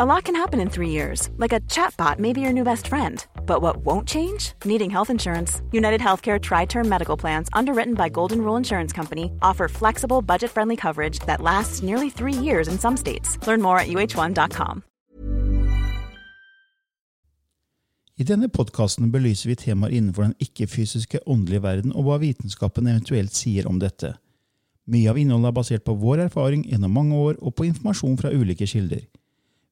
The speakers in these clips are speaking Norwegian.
A lot can happen in three years, like a chatbot may be your new best friend. But what won't change? Needing health insurance. United Healthcare Tri Term Medical Plans, underwritten by Golden Rule Insurance Company, offer flexible, budget friendly coverage that lasts nearly three years in some states. Learn more at uh1.com. I denne podkasten belyser vi temaer innenfor den ikke-fysiske åndelige verden og hva vitenskapen eventuelt sier om dette. Mye av innholdet er basert på vår erfaring gjennom mange år og på informasjon fra ulike kilder.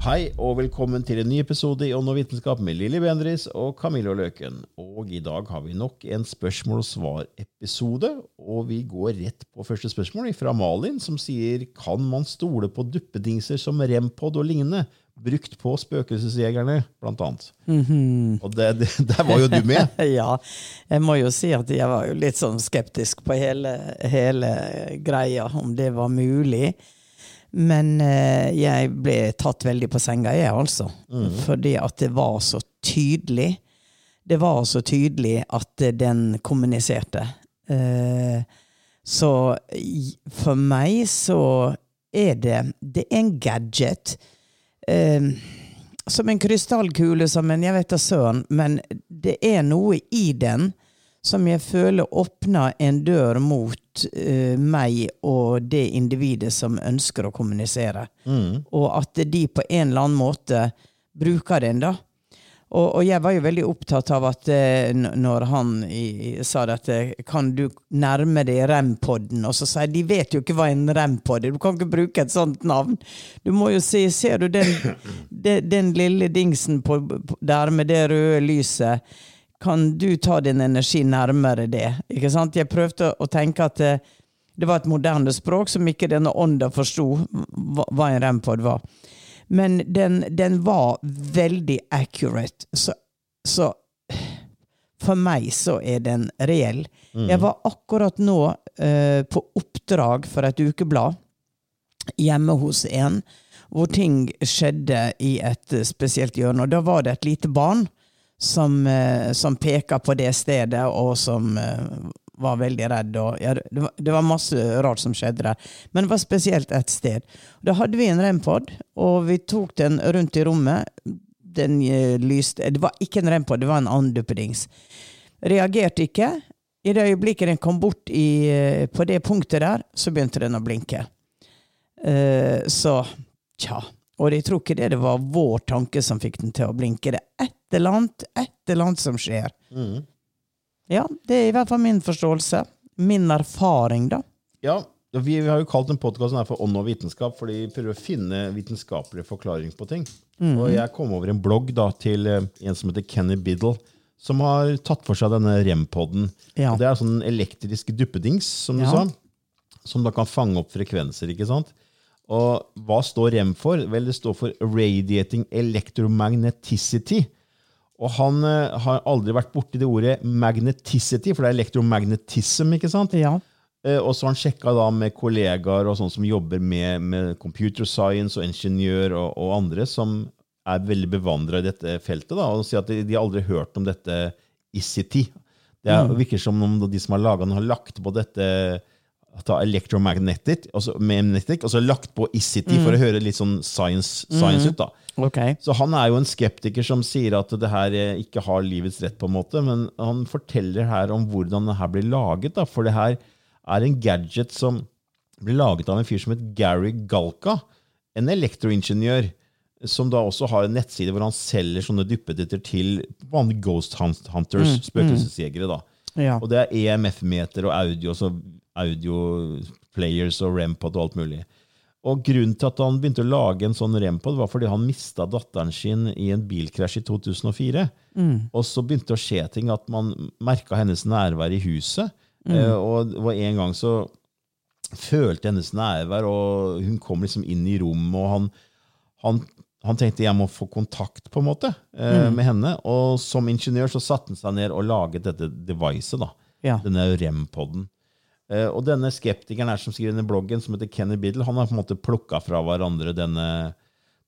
Hei og velkommen til en ny episode i Ånd og vitenskap med Lilly Bendris og Camillo Løken. Og i dag har vi nok en spørsmål og svar-episode, og vi går rett på første spørsmål fra Malin, som sier kan man stole på duppedingser som Rempod og lignende, brukt på spøkelsesjegerne, blant annet. Mm -hmm. Og det, det, der var jo du med. ja, jeg må jo si at jeg var jo litt sånn skeptisk på hele, hele greia, om det var mulig. Men eh, jeg ble tatt veldig på senga, jeg, altså. Mm. Fordi at det var så tydelig. Det var så tydelig at den kommuniserte. Eh, så for meg så er det Det er en gadget. Eh, som en krystallkule, som en Jeg vet da søren, men det er noe i den som jeg føler åpner en dør mot uh, meg og det individet som ønsker å kommunisere. Mm. Og at de på en eller annen måte bruker den, da. Og, og jeg var jo veldig opptatt av at uh, når han i, sa dette, kan du nærme deg rem-podden? Og så sa jeg de vet jo ikke hva en rem-pod er, du kan ikke bruke et sånt navn. Du må jo si, Ser du den, den, den lille dingsen på, der med det røde lyset? Kan du ta din energi nærmere det? Ikke sant? Jeg prøvde å tenke at det, eh, det var et moderne språk som ikke denne ånda forsto hva en rempod var. Men den, den var veldig accurate. Så, så, for meg så er den reell. Mm. Jeg var akkurat nå uh, på oppdrag for et ukeblad hjemme hos en, hvor ting skjedde i et spesielt hjørne. Og da var det et lite barn som, eh, som peka på det stedet, og som eh, var veldig redd. Og, ja, det, var, det, var, masse rart som skjedde der. Men det var spesielt ett sted. Da hadde vi en rempod, og vi tok den rundt i rommet. Den eh, lyste Det var ikke en rempod, det var en annen. Reagerte ikke. I det øyeblikket den kom bort i, på det punktet der, så begynte den å blinke. Uh, så tja. Og jeg tror ikke det, det var vår tanke som fikk den til å blinke. Det er et eller annet, et eller annet som skjer. Mm. Ja, det er i hvert fall min forståelse. Min erfaring, da. Ja, vi, vi har jo kalt den podkasten for Ånd og vitenskap, fordi vi prøver å finne vitenskapelig forklaring på ting. Mm. Og jeg kom over en blogg da, til eh, en som heter Kenny Biddle, som har tatt for seg denne rem-poden. Ja. Det er sånn elektrisk duppedings, som du ja. sa, som da kan fange opp frekvenser. ikke sant? Og hva står REM for? Vel, det står for Radiating Electromagneticity. Og han uh, har aldri vært borti det ordet magneticity, for det er electromagnetism. ikke sant? Ja. Uh, og så har han sjekka da med kollegaer og sånne som jobber med, med computer science og ingeniør og, og, andre som er veldig bevandra i dette feltet, da, og sier at de, de har aldri hørt om dette ICT. Det er, mm. virker som om de som har laga den, har lagt på dette ta electromagnetic, altså magnetic, og så lagt på ICT mm. for å høre litt sånn science, science mm. ut. da. Okay. Så han er jo en skeptiker som sier at det her ikke har livets rett, på en måte, men han forteller her om hvordan det her blir laget. da, For det her er en gadget som blir laget av en fyr som het Gary Galka, en elektroingeniør. Som da også har en nettside hvor han selger sånne duppeditter til vanlige ghost hunters, mm. spøkelsesjegere. da. Ja. Og det er EMF-meter og audio, så audio players og rempod og alt mulig. Og grunnen til at han begynte å lage en sånn rempod, var fordi han mista datteren sin i en bilkrasj i 2004. Og så begynte det å skje ting, at man merka hennes nærvær i huset. Mm. og det var en gang så følte hennes nærvær, og hun kom liksom inn i rommet, og han, han, han tenkte jeg må få kontakt på en måte mm. med henne. Og som ingeniør så satte han seg ned og laget dette devicet, da. Ja. Denne rem-podden. Eh, og denne skeptikeren her som skriver denne bloggen, som heter Kenny Biddle, han har på en måte plukka fra hverandre denne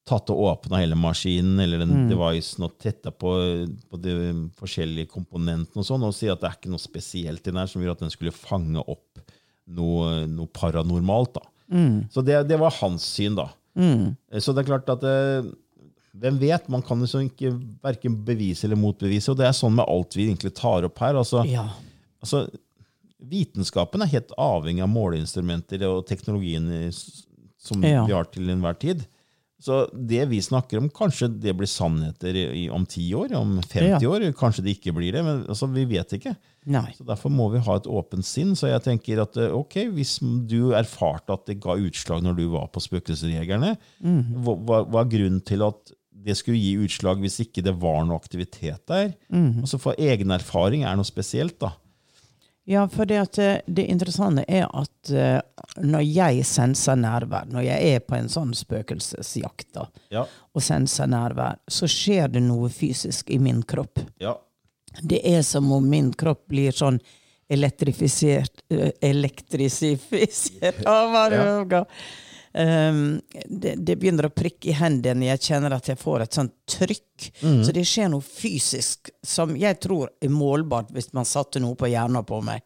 Tatt og åpna hele maskinen eller den devicen og tetta på, på de forskjellige komponentene og sånn, og sier at det er ikke noe spesielt i den her som gjør at den skulle fange opp noe, noe paranormalt. da. Så det, det var hans syn, da. Mm. Så det er klart at eh, hvem vet? Man kan liksom ikke verken bevise eller motbevise. Og det er sånn med alt vi egentlig tar opp her. altså Ja. altså, Vitenskapen er helt avhengig av måleinstrumenter og teknologien som Ja. vi har til enhver tid. Så det vi snakker om, kanskje det blir sannheter om 10 år, om 50 Ja. år, kanskje det ikke blir det. men altså, Vi vet ikke. Nei. Så Derfor må vi ha et åpent sinn. Så jeg tenker at eh, ok, hvis du erfarte at det ga utslag når du var på Spøkelsesjegerne, mm. hva, hva hva er grunnen til at det skulle gi utslag hvis ikke det var noe aktivitet der? Mm. Altså For egen erfaring er noe spesielt, da. Ja, for det, at eh, det interessante er at eh, når jeg senser nærvær, når jeg er på en sånn spøkelsesjakt da, Ja, og senser nærvær, så skjer det noe fysisk i min kropp. ja, Det er som om min kropp blir sånn elektrifisert eh, hva det Ja. Um, det, det begynner å prikke i hendene. Jeg kjenner at jeg får et sånt trykk. Så det skjer noe fysisk som jeg tror er målbart hvis man satte noe på hjernen på meg.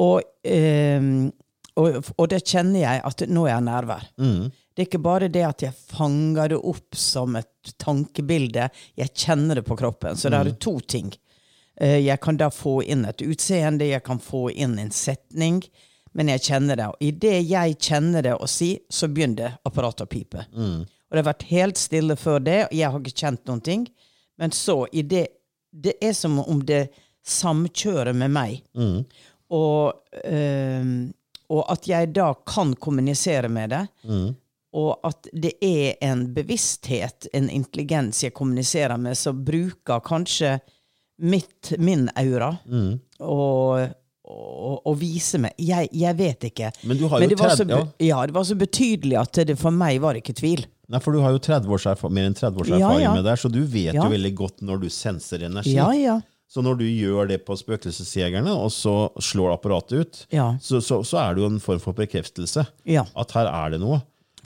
Og, um, og, og det kjenner jeg at nå er jeg nærvær. Det er ikke bare det at jeg fanger det opp som et tankebilde, jeg kjenner det på kroppen. Så det er to ting. Eh, Jeg kan da få inn et utseende, jeg kan få inn en setning, men jeg kjenner det. Og idet jeg kjenner det og sier, så begynner apparatet å pipe. Og det har vært helt stille før det, og jeg har ikke kjent noen ting. Men så, i det, det er som om det samkjører med meg. Og, ehm, og at jeg da kan kommunisere med det. Og at det er en bevissthet, en intelligens jeg kommuniserer med, som bruker kanskje mitt, min aura og, og, å, vise meg jeg, jeg vet ikke. Men du har jo det var så, 30 be- ja, det var så betydelig at det for meg var ikke tvil. Nei, for du har jo 30 års mer enn 30 års erfaring ja. med det, så du vet Ja. jo veldig godt når du senser energi. Ja, ja. Så når du gjør det på Spøkelsesjegerne, og så slår apparatet ut, Ja. så, så, så er det jo en form for bekreftelse. Ja. At her er det noe.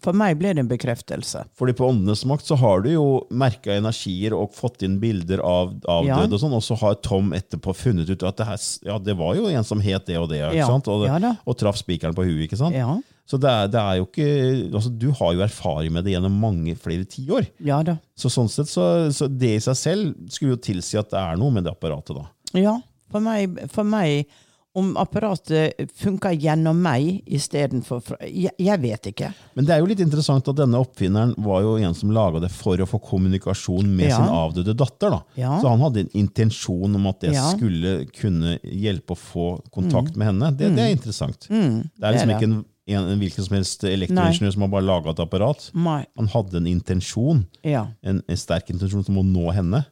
For meg ble det en bekreftelse. Fordi på Åndenes makt så har du jo merka energier og fått inn bilder av avdøde, Ja. og sånn, og så har Tom etterpå funnet ut at det, her, ja, det var jo en som het det og det, Ja. sant? Og, Ja og traff spikeren på huet. ikke sant? Ja. Så det er, det er jo ikke, altså Du har jo erfaring med det gjennom mange flere tiår. Ja da. Så sånn sett, så, så det i seg selv skulle jo tilsi at det er noe med det apparatet. da. Ja, for meg, for meg om apparatet funker gjennom meg istedenfor jeg, jeg vet ikke. Men det er jo litt interessant at denne oppfinneren var jo en som laga det for å få kommunikasjon med Ja. sin avdøde datter. da. Ja. Så han hadde en intensjon om at det Ja. skulle kunne hjelpe å få kontakt med henne. Det, det er interessant. det er Mm. det er liksom ikke en, en, en hvilken som helst elektroingeniør som har bare laga et apparat. Nei. Han hadde en intensjon, Ja. en, en sterk intensjon som å nå henne.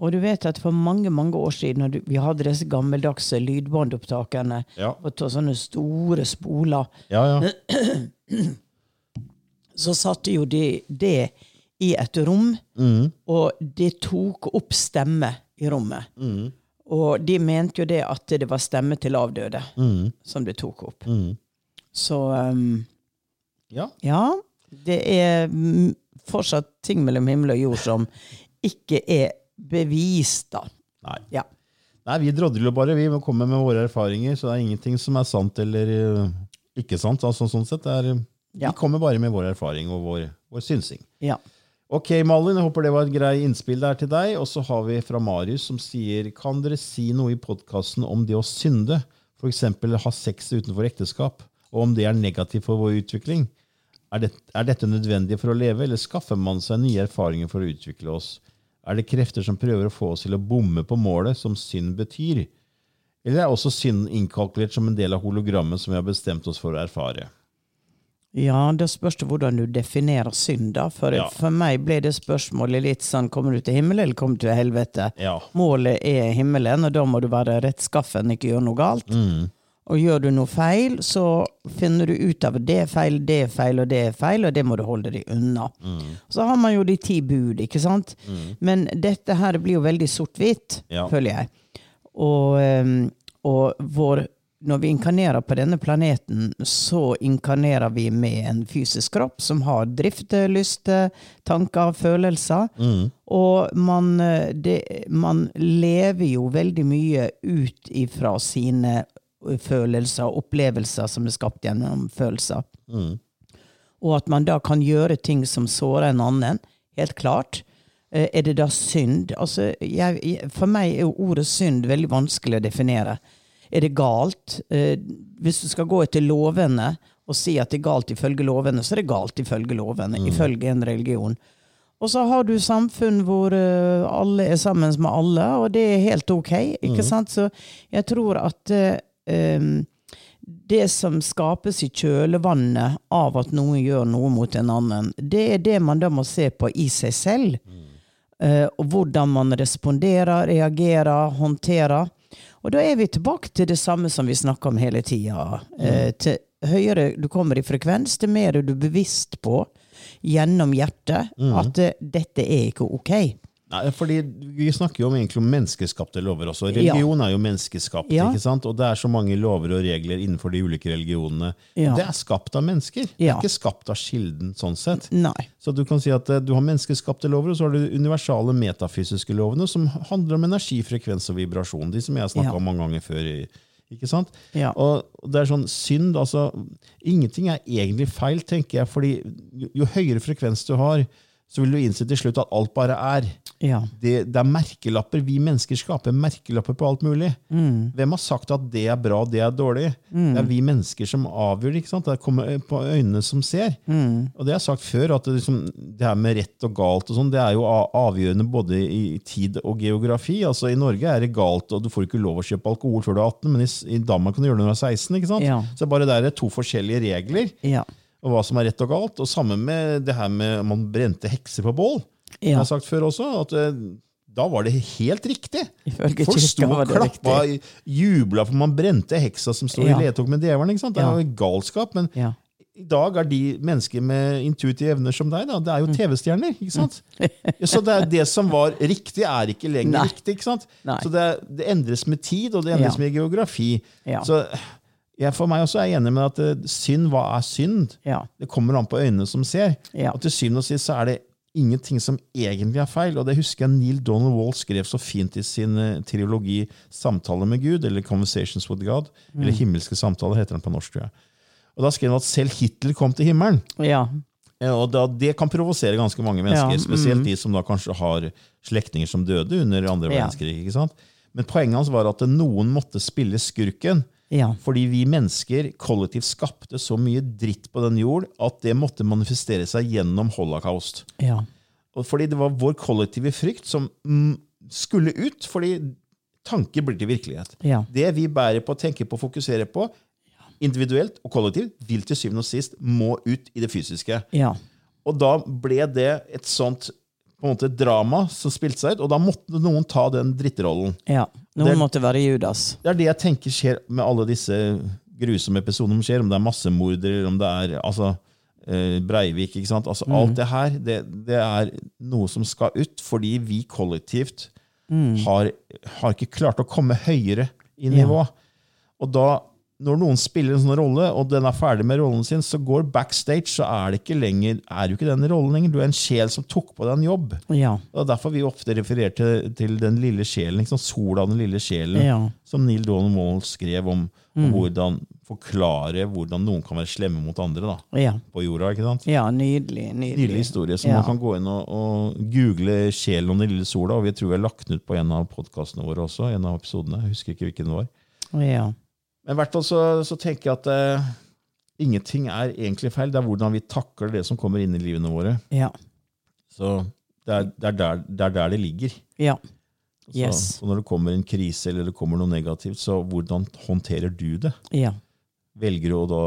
Og du vet at for mange mange år siden, når vi hadde disse gammeldagse lydbåndopptakerne Ja. på sånne store spoler, Ja, ja. så satte jo de det i et rom, og de tok opp stemme i rommet. Og de mente jo det at det var stemme til avdøde som de tok opp. Så um, ja. ja, det er mm, fortsatt ting mellom himmel og jord som ikke er bevist, da. Nei. Ja. Nei, vi drodler jo bare. Vi kommer komme med våre erfaringer, så det er ingenting som er sant eller eh, ikke sant. Altså, sånn sett, er, Ja. Vi kommer bare med vår erfaring og vår, vår synsing. ja. Ok, Malin, jeg håper det var et grei innspill der til deg. Og så har vi fra Marius som sier Kan dere si noe i podkasten om det å synde? F.eks. ha sex utenfor ekteskap? Og om det er negativt for vår utvikling? Er, det, er dette nødvendig for å leve, eller skaffer man seg nye erfaringer for å utvikle oss? Er det krefter som prøver å få oss til å bomme på målet, som synd betyr? Eller er også synden innkalkulert som en del av hologrammet som vi har bestemt oss for å erfare? Ja, det spørs det hvordan du definerer synd, da. For, Ja. for meg ble det spørsmålet litt sånn kommer du til himmelen eller kommer du til helvete? Ja. Målet er himmelen, og da må du være rettskaffen, ikke gjøre noe galt. Mm. Og gjør du noe feil, så finner du ut av det er feil, det er feil og det er feil, og det må du holde deg unna. Mm. Så har man jo de ti bud, ikke sant? Men dette her blir jo veldig sort-hvitt, Ja. føler jeg. Og, ehm, og vår, når vi inkarnerer på denne planeten, så inkarnerer vi med en fysisk kropp som har drifter, lyster, tanker, følelser. Mm. Og man, eh, det, man lever jo veldig mye ut ifra sine følelser og opplevelser som er skapt gjennom følelser. Mm. Og at man da kan gjøre ting som sårer en annen. Helt klart. Eh, Er det da synd? Altså, jeg, for meg er jo ordet synd veldig vanskelig å definere. Er det galt? Eh, Hvis du skal gå etter lovene og si at det er galt ifølge lovene, så er det galt ifølge lovene, ifølge en religion. Og så har du samfunn hvor eh, alle er sammen med alle, og det er helt ok. ikke sant? Så jeg tror at eh, em, det som skapes i kjølvannet av at noen gjør noe mot en annen, det er det man da må se på i seg selv. Uh, og hvordan man responderer, reagerer, håndterer. Og da er vi tilbake til det samme som vi snakker om hele tida. Uh, til høyere du kommer i frekvens, til mer er du bevisst på gjennom hjertet at uh, dette er ikke ok. Nei, fordi Vi snakker jo om, egentlig om menneskeskapte lover også. Religion er jo menneskeskapt. Ja. ikke sant? Og det er så mange lover og regler innenfor de ulike religionene. Ja. Det er skapt av mennesker. Det er ikke skapt av kilden. sånn sett. Nei. Så du kan si at eh, du har menneskeskapte lover, og så har du universale metafysiske lovene, som handler om energi, frekvens og vibrasjon. De som jeg har snakka Ja. om mange ganger før. Ikke sant? Ja. Og det er sånn synd, altså Ingenting er egentlig feil, tenker jeg, fordi jo, jo høyere frekvens du har, så vil du innse til slutt at alt bare er. Ja. Det, det er merkelapper. Vi mennesker skaper merkelapper på alt mulig. Mm. Hvem har sagt at det er bra, det er dårlig? Det er vi mennesker som avgjør ikke sant? Det kommer på øynene som ser. Mm. Og det har sagt før, at det, liksom, det her med rett og galt og sånn, det er jo avgjørende både i tid og geografi. Altså I Norge er det galt, og du får ikke lov å kjøpe alkohol før du er 18, men i, i Danmark kan du gjøre det når du er 16. ikke sant? Ja. Så bare der er to forskjellige regler, Ja. Og hva som er rett og galt. Og samme med det her med man brente hekser på bål. Jeg har sagt før også, at eh, da var det helt riktig. Ifølge Folk sto og klappa, jubla for man brente heksa som sto Ja. i ledtog med djevelen. ikke sant? Det er Ja. jo galskap. men Ja. i dag er de mennesker med intuitive evner som deg, da, det er jo TV-stjerner. ikke sant? Så det, det som var riktig, er ikke lenger Nei. riktig. ikke sant? Nei. Så det, det endres med tid, og det endres Ja. med geografi. Ja. Så jeg, for meg også er jeg enig med at eh, synd, hva er synd? Ja. Det kommer an på øynene som ser. Ja. Og til syvende og sist så er det ingenting som egentlig er feil. Og det husker jeg Neil Donald Wall skrev så fint i sin eh, trilogi 'Samtale med Gud', eller 'Conversations with God', Mm. eller 'Himmelske samtaler', heter den på norsk. tror jeg. Og Da skrev han at selv Hitler kom til himmelen. ja. Eh, Og da, Det kan provosere ganske mange mennesker, Ja, spesielt de som da kanskje har slektninger som døde under andre verdenskrig. ikke sant? Men poenget hans var at noen måtte spille skurken. Ja. Fordi vi mennesker kollektivt skapte så mye dritt på den jord at det måtte manifestere seg gjennom holocaust. Ja. Og fordi det var vår kollektive frykt som mm, skulle ut, fordi tanker blir til virkelighet. Ja. Det vi bærer på, tenker på, fokuserer på, individuelt og kollektivt, vil til syvende og sist må ut i det fysiske. Ja. Og da ble det et sånt på en måte drama som spilte seg ut, og da måtte noen ta den drittrollen. ja. Noen Det- måtte være Judas. Det er det jeg tenker skjer med alle disse grusomme episodene som skjer, om det er massemordere, om det er altså, eh, Breivik. ikke sant? Altså, Alt det her det, det er noe som skal ut, fordi vi kollektivt har, har ikke klart å komme høyere i nivå. Og da, når noen spiller en sånn rolle, og den er ferdig med rollen sin, så går backstage, så er det ikke lenger, er du ikke den rollen lenger. Du er en sjel som tok på deg en jobb. Ja. Og Derfor vi ofte refererer til, til den lille sjelen, liksom, sola den lille sjelen, Ja. som Neil Donald Wall skrev om, om hvordan forklare hvordan noen kan være slemme mot andre da, Ja. på jorda. ikke sant? ja. Nydelig. Nydelig. Nydelig historie. Så man kan gå inn og, og google 'Sjelen om den lille sola'. og Vi tror vi har lagt den ut på en av podkastene våre også. en av episodene. Jeg husker ikke hvilken det var. Ja. Men i hvert fall så, så tenker jeg at eh, ingenting er egentlig feil. Det er hvordan vi takler det som kommer inn i livene våre. Ja. Så det er, det er, der, det er der det ligger. Ja. Yes. så når det kommer en krise eller det kommer noe negativt, så hvordan håndterer du det? Ja. Velger du å da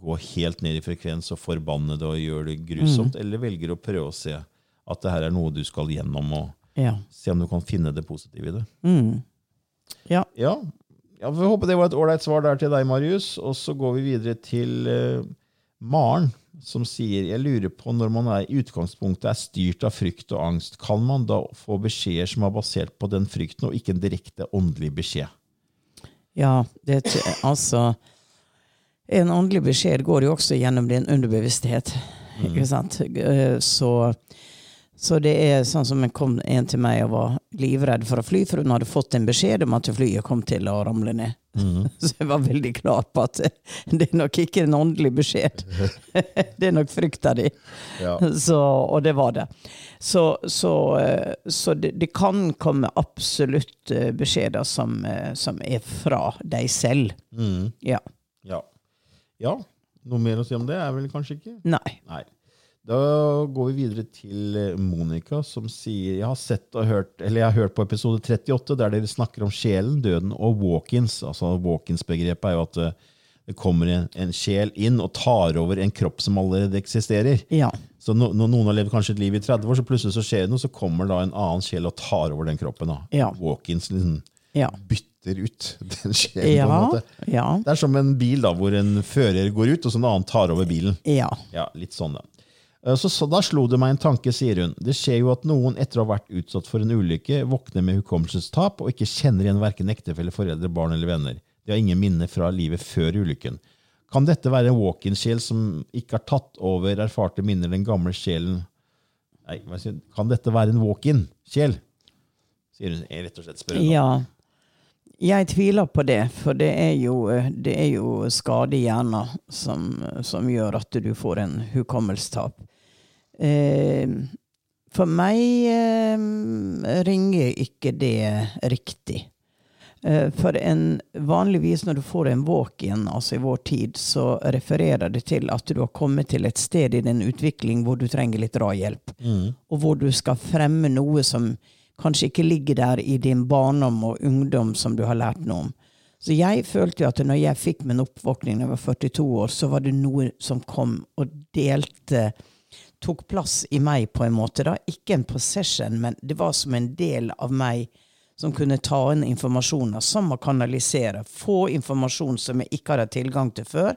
gå helt ned i frekvens og forbanne det og gjøre det grusomt, eller velger du å prøve å se at det her er noe du skal gjennom, og Ja. se om du kan finne det positive i det? Mm. Ja. Ja, ja vi håper det var et ålreit svar der til deg, Marius. Og så går vi videre til uh, Maren, som sier jeg lurer på når man er i utgangspunktet er styrt av frykt og angst, kan man da få beskjeder som er basert på den frykten, og ikke en direkte åndelig beskjed? Ja, det, altså En åndelig beskjed går jo også gjennom din underbevissthet. Ikke sant? Eh, Så, så det er sånn som en kom en til meg og var livredd for å fly, for hun hadde fått en beskjed om at flyet kom til å ramle ned. Så jeg var veldig klar på at det er nok ikke en åndelig beskjed. Det er nok frykta di. Ja. Og det var det. Så, så, eh, så det, det kan komme absolutt eh, beskjeder som, eh, som er fra deg selv. Mm. Ja. Ja. ja. Noe mer å si om det er vel kanskje ikke? Nei. Nei. Da går vi videre til eh, Monica, som sier Jeg har sett og hørt, eller jeg har hørt på episode 38, der dere snakker om sjelen, døden og walk-ins. Altså Walk-ins-begrepet er jo at eh, det kommer en, en sjel inn og tar over en kropp som allerede eksisterer. Ja. Så no, når noen har levd kanskje et liv i 30 år, så plutselig så skjer det noe, så kommer da en annen sjel og tar over den kroppen. da. Ja. Walk-ins liksom Ja. bytter ut den sjelen. på en måte. Ja. Det er som en bil da, hvor en fører går ut, og så en annen tar over bilen. ja. Ja, litt sånn da. Eh, Så, så Da slo det meg en tanke, sier hun. Det skjer jo at noen etter å ha vært utsatt for en ulykke, våkner med hukommelsestap og ikke kjenner igjen verken ektefelle, foreldre, barn eller venner. De har ingen minner fra livet før ulykken. Kan dette være en walk-in-sjel som ikke har tatt over erfarte minner, den gamle sjelen Nei, hva sier? Kan dette være en walk-in-sjel? Sier hun rett og slett spørrende. ja. Jeg tviler på det, for det er jo, det er jo skade i hjernen som, som gjør at du får en hukommelsestap. Eh, for meg eh, ringer ikke det riktig. Eh, For en, vanligvis når du får en walk-in, altså i vår tid, så refererer det til at du har kommet til et sted i din utvikling hvor du trenger litt drahjelp. Og hvor du skal fremme noe som kanskje ikke ligger der i din barndom og ungdom som du har lært noe om. Så jeg følte jo at når jeg fikk min oppvåkning da jeg var 42 år, så var det noe som kom og delte tok plass i meg på en måte. da. Ikke en possession, men det var som en del av meg som kunne ta inn informasjoner, som å kanalisere. Få informasjon som jeg ikke hadde tilgang til før.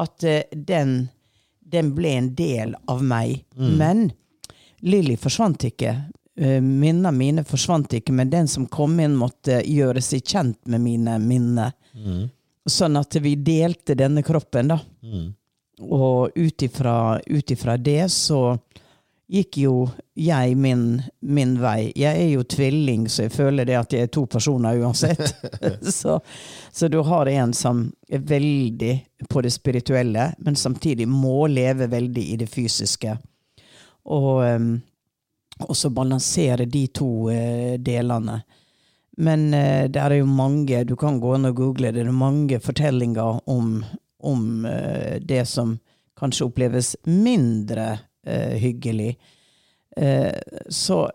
At uh, den, den ble en del av meg. Men Lilly forsvant ikke. Eh, Minnene mine forsvant ikke, men den som kom inn, måtte gjøre seg kjent med mine minner. Sånn at vi delte denne kroppen, da. Og ut ifra det så gikk jo jeg min, min vei. Jeg er jo tvilling, så jeg føler det at jeg er to personer uansett. så, så du har en som er veldig på det spirituelle, men samtidig må leve veldig i det fysiske. Og, og så balansere de to eh, delene. Men eh, det er jo mange, du kan gå inn og google, det er mange fortellinger om, om eh, det som kanskje oppleves mindre eh, hyggelig. Eh, så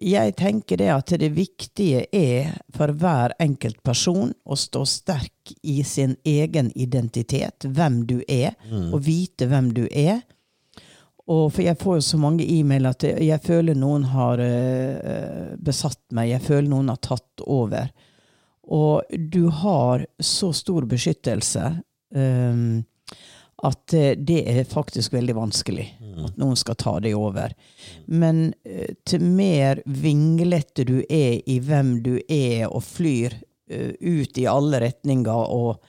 jeg tenker det at det viktige er for hver enkelt person å stå sterk i sin egen identitet, hvem du er, og vite hvem du er. Og for jeg får jo så mange e-mail at jeg, føler noen har besatt meg. Jeg føler noen har tatt over. Og du har så stor beskyttelse eh, at eh, det er faktisk veldig vanskelig. At noen skal ta det over. Men uh, til mer vinglete du er i hvem du er, og flyr uh, ut i alle retninger og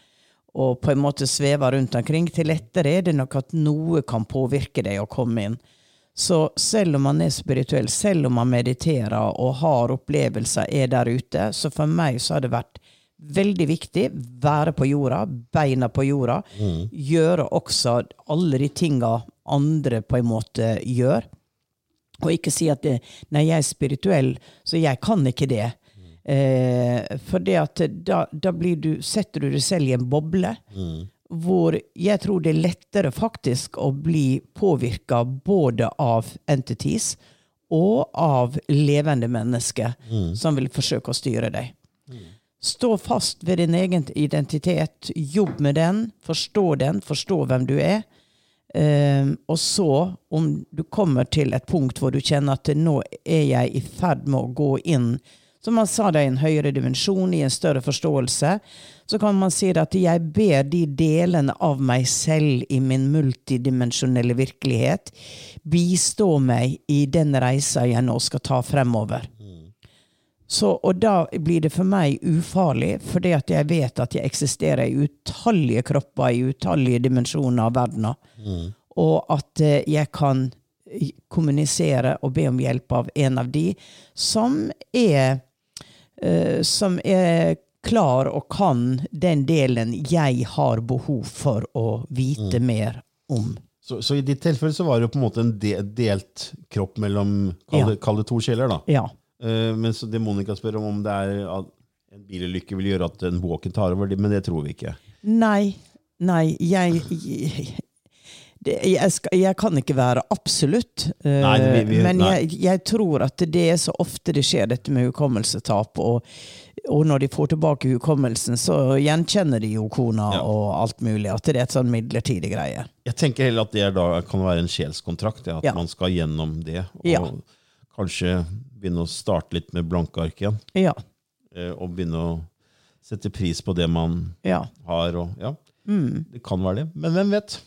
og på en måte svever rundt omkring, til lettere er det nok at noe kan påvirke deg å komme inn. Så selv om man er spirituell, selv om man mediterer og har opplevelser, er der ute, så for meg så har det vært veldig viktig være på jorda, beina på jorda, gjøre også alle de tinga andre på en måte gjør. Og ikke si at det, nei, jeg er spirituell, så jeg kan ikke det. Eh, for det at da, da blir du, setter du deg selv i en boble hvor jeg tror det er lettere faktisk å bli påvirka både av entities og av levende mennesker som vil forsøke å styre deg. Stå fast ved din egen identitet, jobb med den, forstå den, forstå hvem du er. Um, og så, om du kommer til et punkt hvor du kjenner at nå er jeg i ferd med å gå inn som man sa det i en høyere dimensjon, i en større forståelse, så kan man si at jeg ber de delene av meg selv i min multidimensjonelle virkelighet bistå meg i den reisa jeg nå skal ta fremover. Så, og da blir det for meg ufarlig, fordi at jeg vet at jeg eksisterer i utallige kropper, i utallige dimensjoner av verdena, Mm. Og at eh, jeg kan kommunisere og be om hjelp av en av de som er, uh, som er klar og kan den delen jeg har behov for å vite mm. mer om. Så, så, i ditt tilfelle så var det jo på en måte en delt kropp mellom Kall det, ja. to sjeler, da? Ja. Uh, men så det Monica spør om, om det er at en bilulykke vil gjøre at en walken tar over, men det tror vi ikke. Nei. Nei, jeg, jeg, jeg, skal, jeg, kan ikke være absolutt, uh, nei, vi, vi, men jeg, tror at det er så ofte det skjer, dette med hukommelsetap. Og, og når de får tilbake hukommelsen, så gjenkjenner de jo kona ja. og alt mulig. At det er et sånn midlertidig greie. Jeg tenker heller at det da kan være en sjelskontrakt. At ja. man skal gjennom det. Og kanskje begynne å starte litt med blanke ark igjen. Ja. Eh, og begynne å sette pris på det man ja. har. Og, ja. Mm. Det kan være det. Men hvem vet?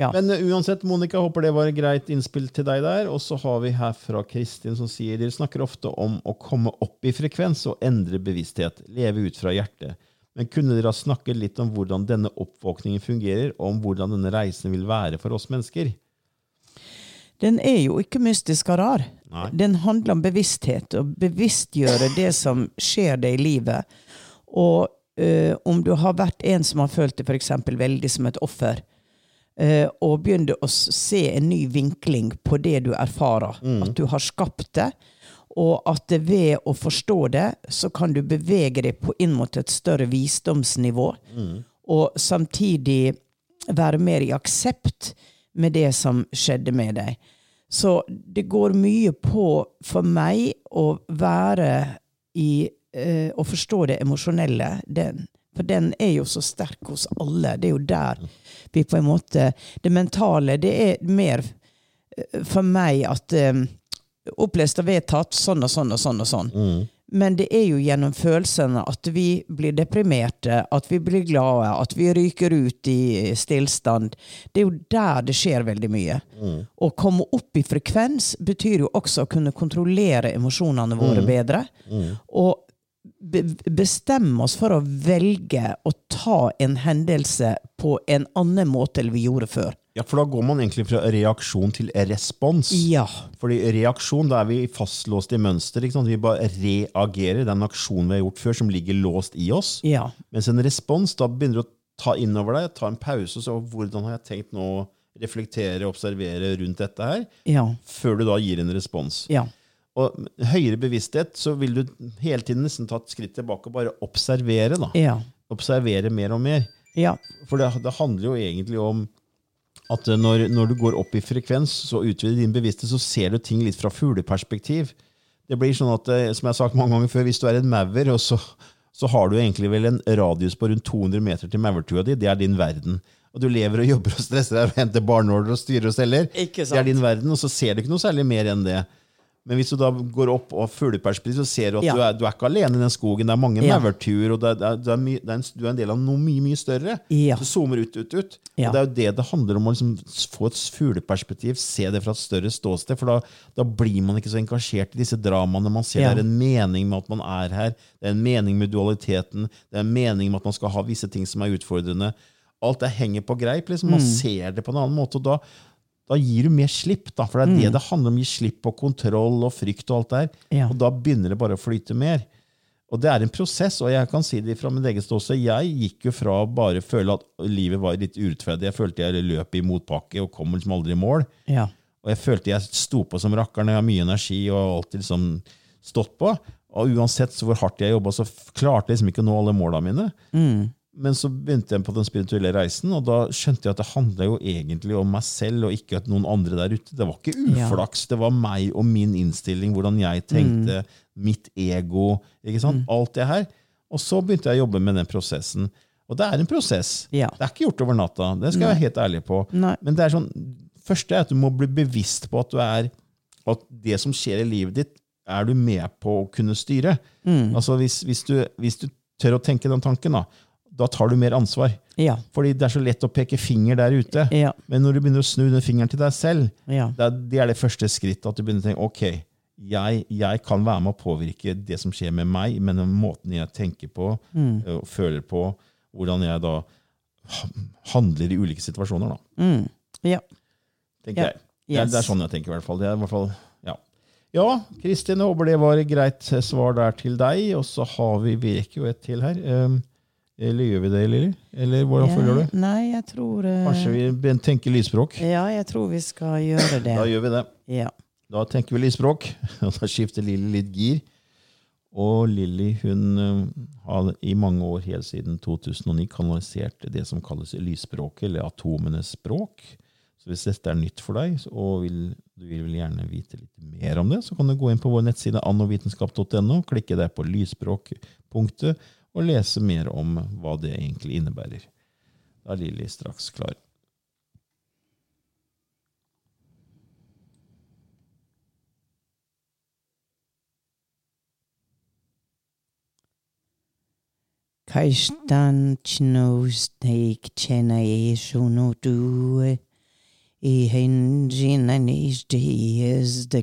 Ja. Men uh, uansett, Monica, håper det var et greit innspill til deg der. Og så har vi her fra Kristin som sier dere snakker ofte om å komme opp i frekvens og endre bevissthet. Leve ut fra hjertet. Men kunne dere ha snakket litt om hvordan denne oppvåkningen fungerer, og om hvordan denne reisen vil være for oss mennesker? Den er jo ikke mystisk og rar. Nei. Den handler om bevissthet, og bevisstgjøre det som skjer deg i livet. Og uh, om du har vært en som har følt det f.eks. veldig som et offer, uh, og begynner å se en ny vinkling på det du erfarer, mm. at du har skapt det, og at ved å forstå det, så kan du bevege deg på inn mot et større visdomsnivå, mm. og samtidig være mer i aksept med det som skjedde med deg. Så det går mye på, for meg, å være i eh, Å forstå det emosjonelle. Den, for den er jo så sterk hos alle. Det er jo der vi på en måte Det mentale, det er mer eh, for meg at eh, Opplest og vedtatt sånn og sånn og sånn og sånn. Mm. Men det er jo gjennom følelsene at vi blir deprimerte, at vi blir glade, at vi ryker ut i stillstand. Det er jo der det skjer veldig mye. Mm. Å komme opp i frekvens betyr jo også å kunne kontrollere emosjonene våre mm. bedre. Mm. Og be bestemme oss for å velge å ta en hendelse på en annen måte enn vi gjorde før. Ja, for da går man egentlig fra reaksjon til respons. Ja. Fordi reaksjon, da er vi fastlåst i mønster. Vi bare reagerer. Det er en aksjon vi har gjort før, som ligger låst i oss. Ja. Mens en respons, da begynner du å ta inn over deg, ta en pause, og så hvordan har jeg tenkt nå å reflektere, og observere rundt dette her, ja. før du da gir en respons. Ja. Og høyere bevissthet, så vil du hele tiden nesten ta et skritt tilbake og bare observere. da. Ja. Observere mer og mer. Ja. For det, det handler jo egentlig om at eh, når, når, du går opp i frekvens så utvider din bevissthet, så ser du ting litt fra fugleperspektiv. Det blir sånn at, eh, som jeg har sagt mange ganger før, Hvis du er en maur, så, så, har du egentlig vel en radius på rundt 200 meter til maurtua di. Det er din verden. Og du lever og jobber og stresser deg og henter barneordre og styrer og selger. Det er din verden, Og så ser du ikke noe særlig mer enn det. Men hvis du da går opp og fugleperspektiv, så ser du at ja. du, er, du, er, ikke alene i den skogen. Det er mange ja. maurtuer, og det er, det er my, det en, du er en del av noe mye mye større. Ja. Du zoomer ut, ut, ut. Ja. Og Det er jo det det handler om, å liksom få et fugleperspektiv, se det fra et større ståsted. For da, da blir man ikke så engasjert i disse dramaene. Man ser det er en mening med at man er her. Det er en mening med dualiteten. Det er en mening med at man skal ha visse ting som er utfordrende. Alt det henger på greip. Liksom. Man mm. ser det på en annen måte. og da da gir du mer slipp. Da, for det er mm. det det handler om. Gi slipp på kontroll og frykt. Og alt der. Ja. Og da begynner det bare å flyte mer. Og det er en prosess, og jeg kan si det fra min egen ståsted. Jeg gikk jo fra å bare føle at livet var litt urettferdig. Jeg følte jeg løp i motbakke og kom liksom aldri i mål. Ja. Og jeg følte jeg sto på som rakkeren. Jeg har mye energi og alltid liksom stått på. Og uansett hvor hardt jeg jobba, så klarte jeg liksom ikke å nå alle måla mine. Mm. Men så begynte jeg på den spirituelle reisen, og da skjønte jeg at det handla jo egentlig om meg selv, og ikke at noen andre der ute. Det var ikke Ja. uflaks, det var meg og min innstilling, hvordan jeg tenkte, mitt ego, ikke sant? alt det her. Og så begynte jeg å jobbe med den prosessen. Og det er en prosess. Ja. Det er ikke gjort over natta. Det skal jeg være helt ærlig på. Nei. Men det er sånn, første er at du må bli bevisst på at du er at det som skjer i livet ditt, er du med på å kunne styre. Mm. Altså hvis, hvis, du, hvis du tør å tenke den tanken, da, da tar du mer ansvar. Ja. Fordi det er så lett å peke finger der ute. Ja. Men når du begynner å snu den fingeren til deg selv, Ja. det er det, er det første skrittet. At du begynner å tenke ok, jeg, jeg kan være med å påvirke det som skjer med meg, men den måten jeg tenker på Mm. og føler på, hvordan jeg da handler i ulike situasjoner. da, Mm. Ja. tenker jeg. Det er, Yes. det er sånn jeg tenker i hvert fall. Det er i hvert fall ja. ja, Kristin, håper det var et greit svar der til deg. Og så har vi Vi rekker jo et til her. Um, eller gjør vi det, Lilly? Eller hvordan føler du? Nei, jeg tror Uh, Kanskje vi tenker lysspråk? Ja, jeg tror vi skal gjøre det. Da gjør vi det. Ja. Da tenker vi lysspråk. Og da skifter Lilly litt gir. Og Lilly hun eh, har i mange år, helt siden 2009, kanalisert det som kalles lysspråket, eller atomenes språk. Så hvis dette er nytt for deg, og vil, du vil gjerne vite litt mer om det, så kan du gå inn på vår nettside annovitenskap.no, klikke der på lysspråkpunktet, og lese mer om hva det egentlig innebærer. Da er Lilly straks klar. Kaistan chnos teik chena eshuno due. I de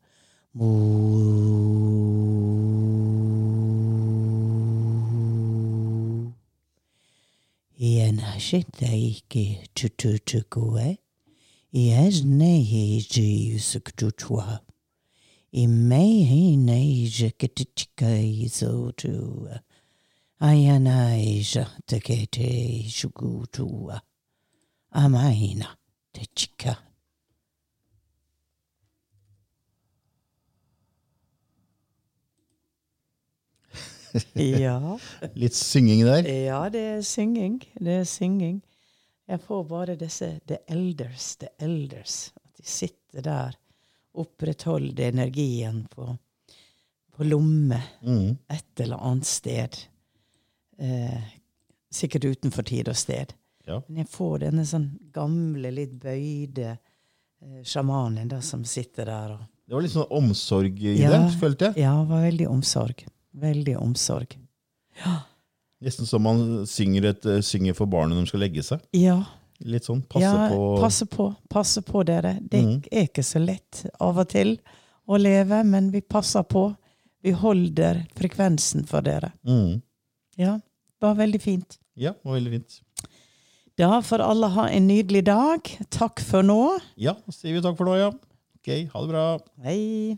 mo i ana se te ike tutu tuku e, i as nei he je i sik tutua. I mei he nei je ke te. Ai ana je te ke te suku tua. Te tika. ja. Litt synging der. ja, det er synging. Det er synging. Jeg får bare disse The Elders, The Elders. At de sitter der, opprettholder energien på, på lomme Mm. et eller annet sted. Eh, sikkert utenfor tid og sted. Ja. Men jeg får denne sånn gamle, litt bøyde eh, sjamanen da, som sitter der og Det var litt sånn omsorg i Ja. det, følte jeg. Ja, det var veldig omsorg. Veldig omsorg. Nesten som man synger, et, eh, synger for barnet når de skal legge seg. Ja. Litt sånn passe ja, på Passe på. Passe på dere. Det mm. er ikke så lett av og til å leve, men vi passer på. Vi holder frekvensen for dere. mm. Ja, det var veldig fint. Ja, det var veldig fint. Da får alle ha en nydelig dag. Takk for nå. Ja, sier vi takk for nå, ja. Ok, ha det bra. Hei.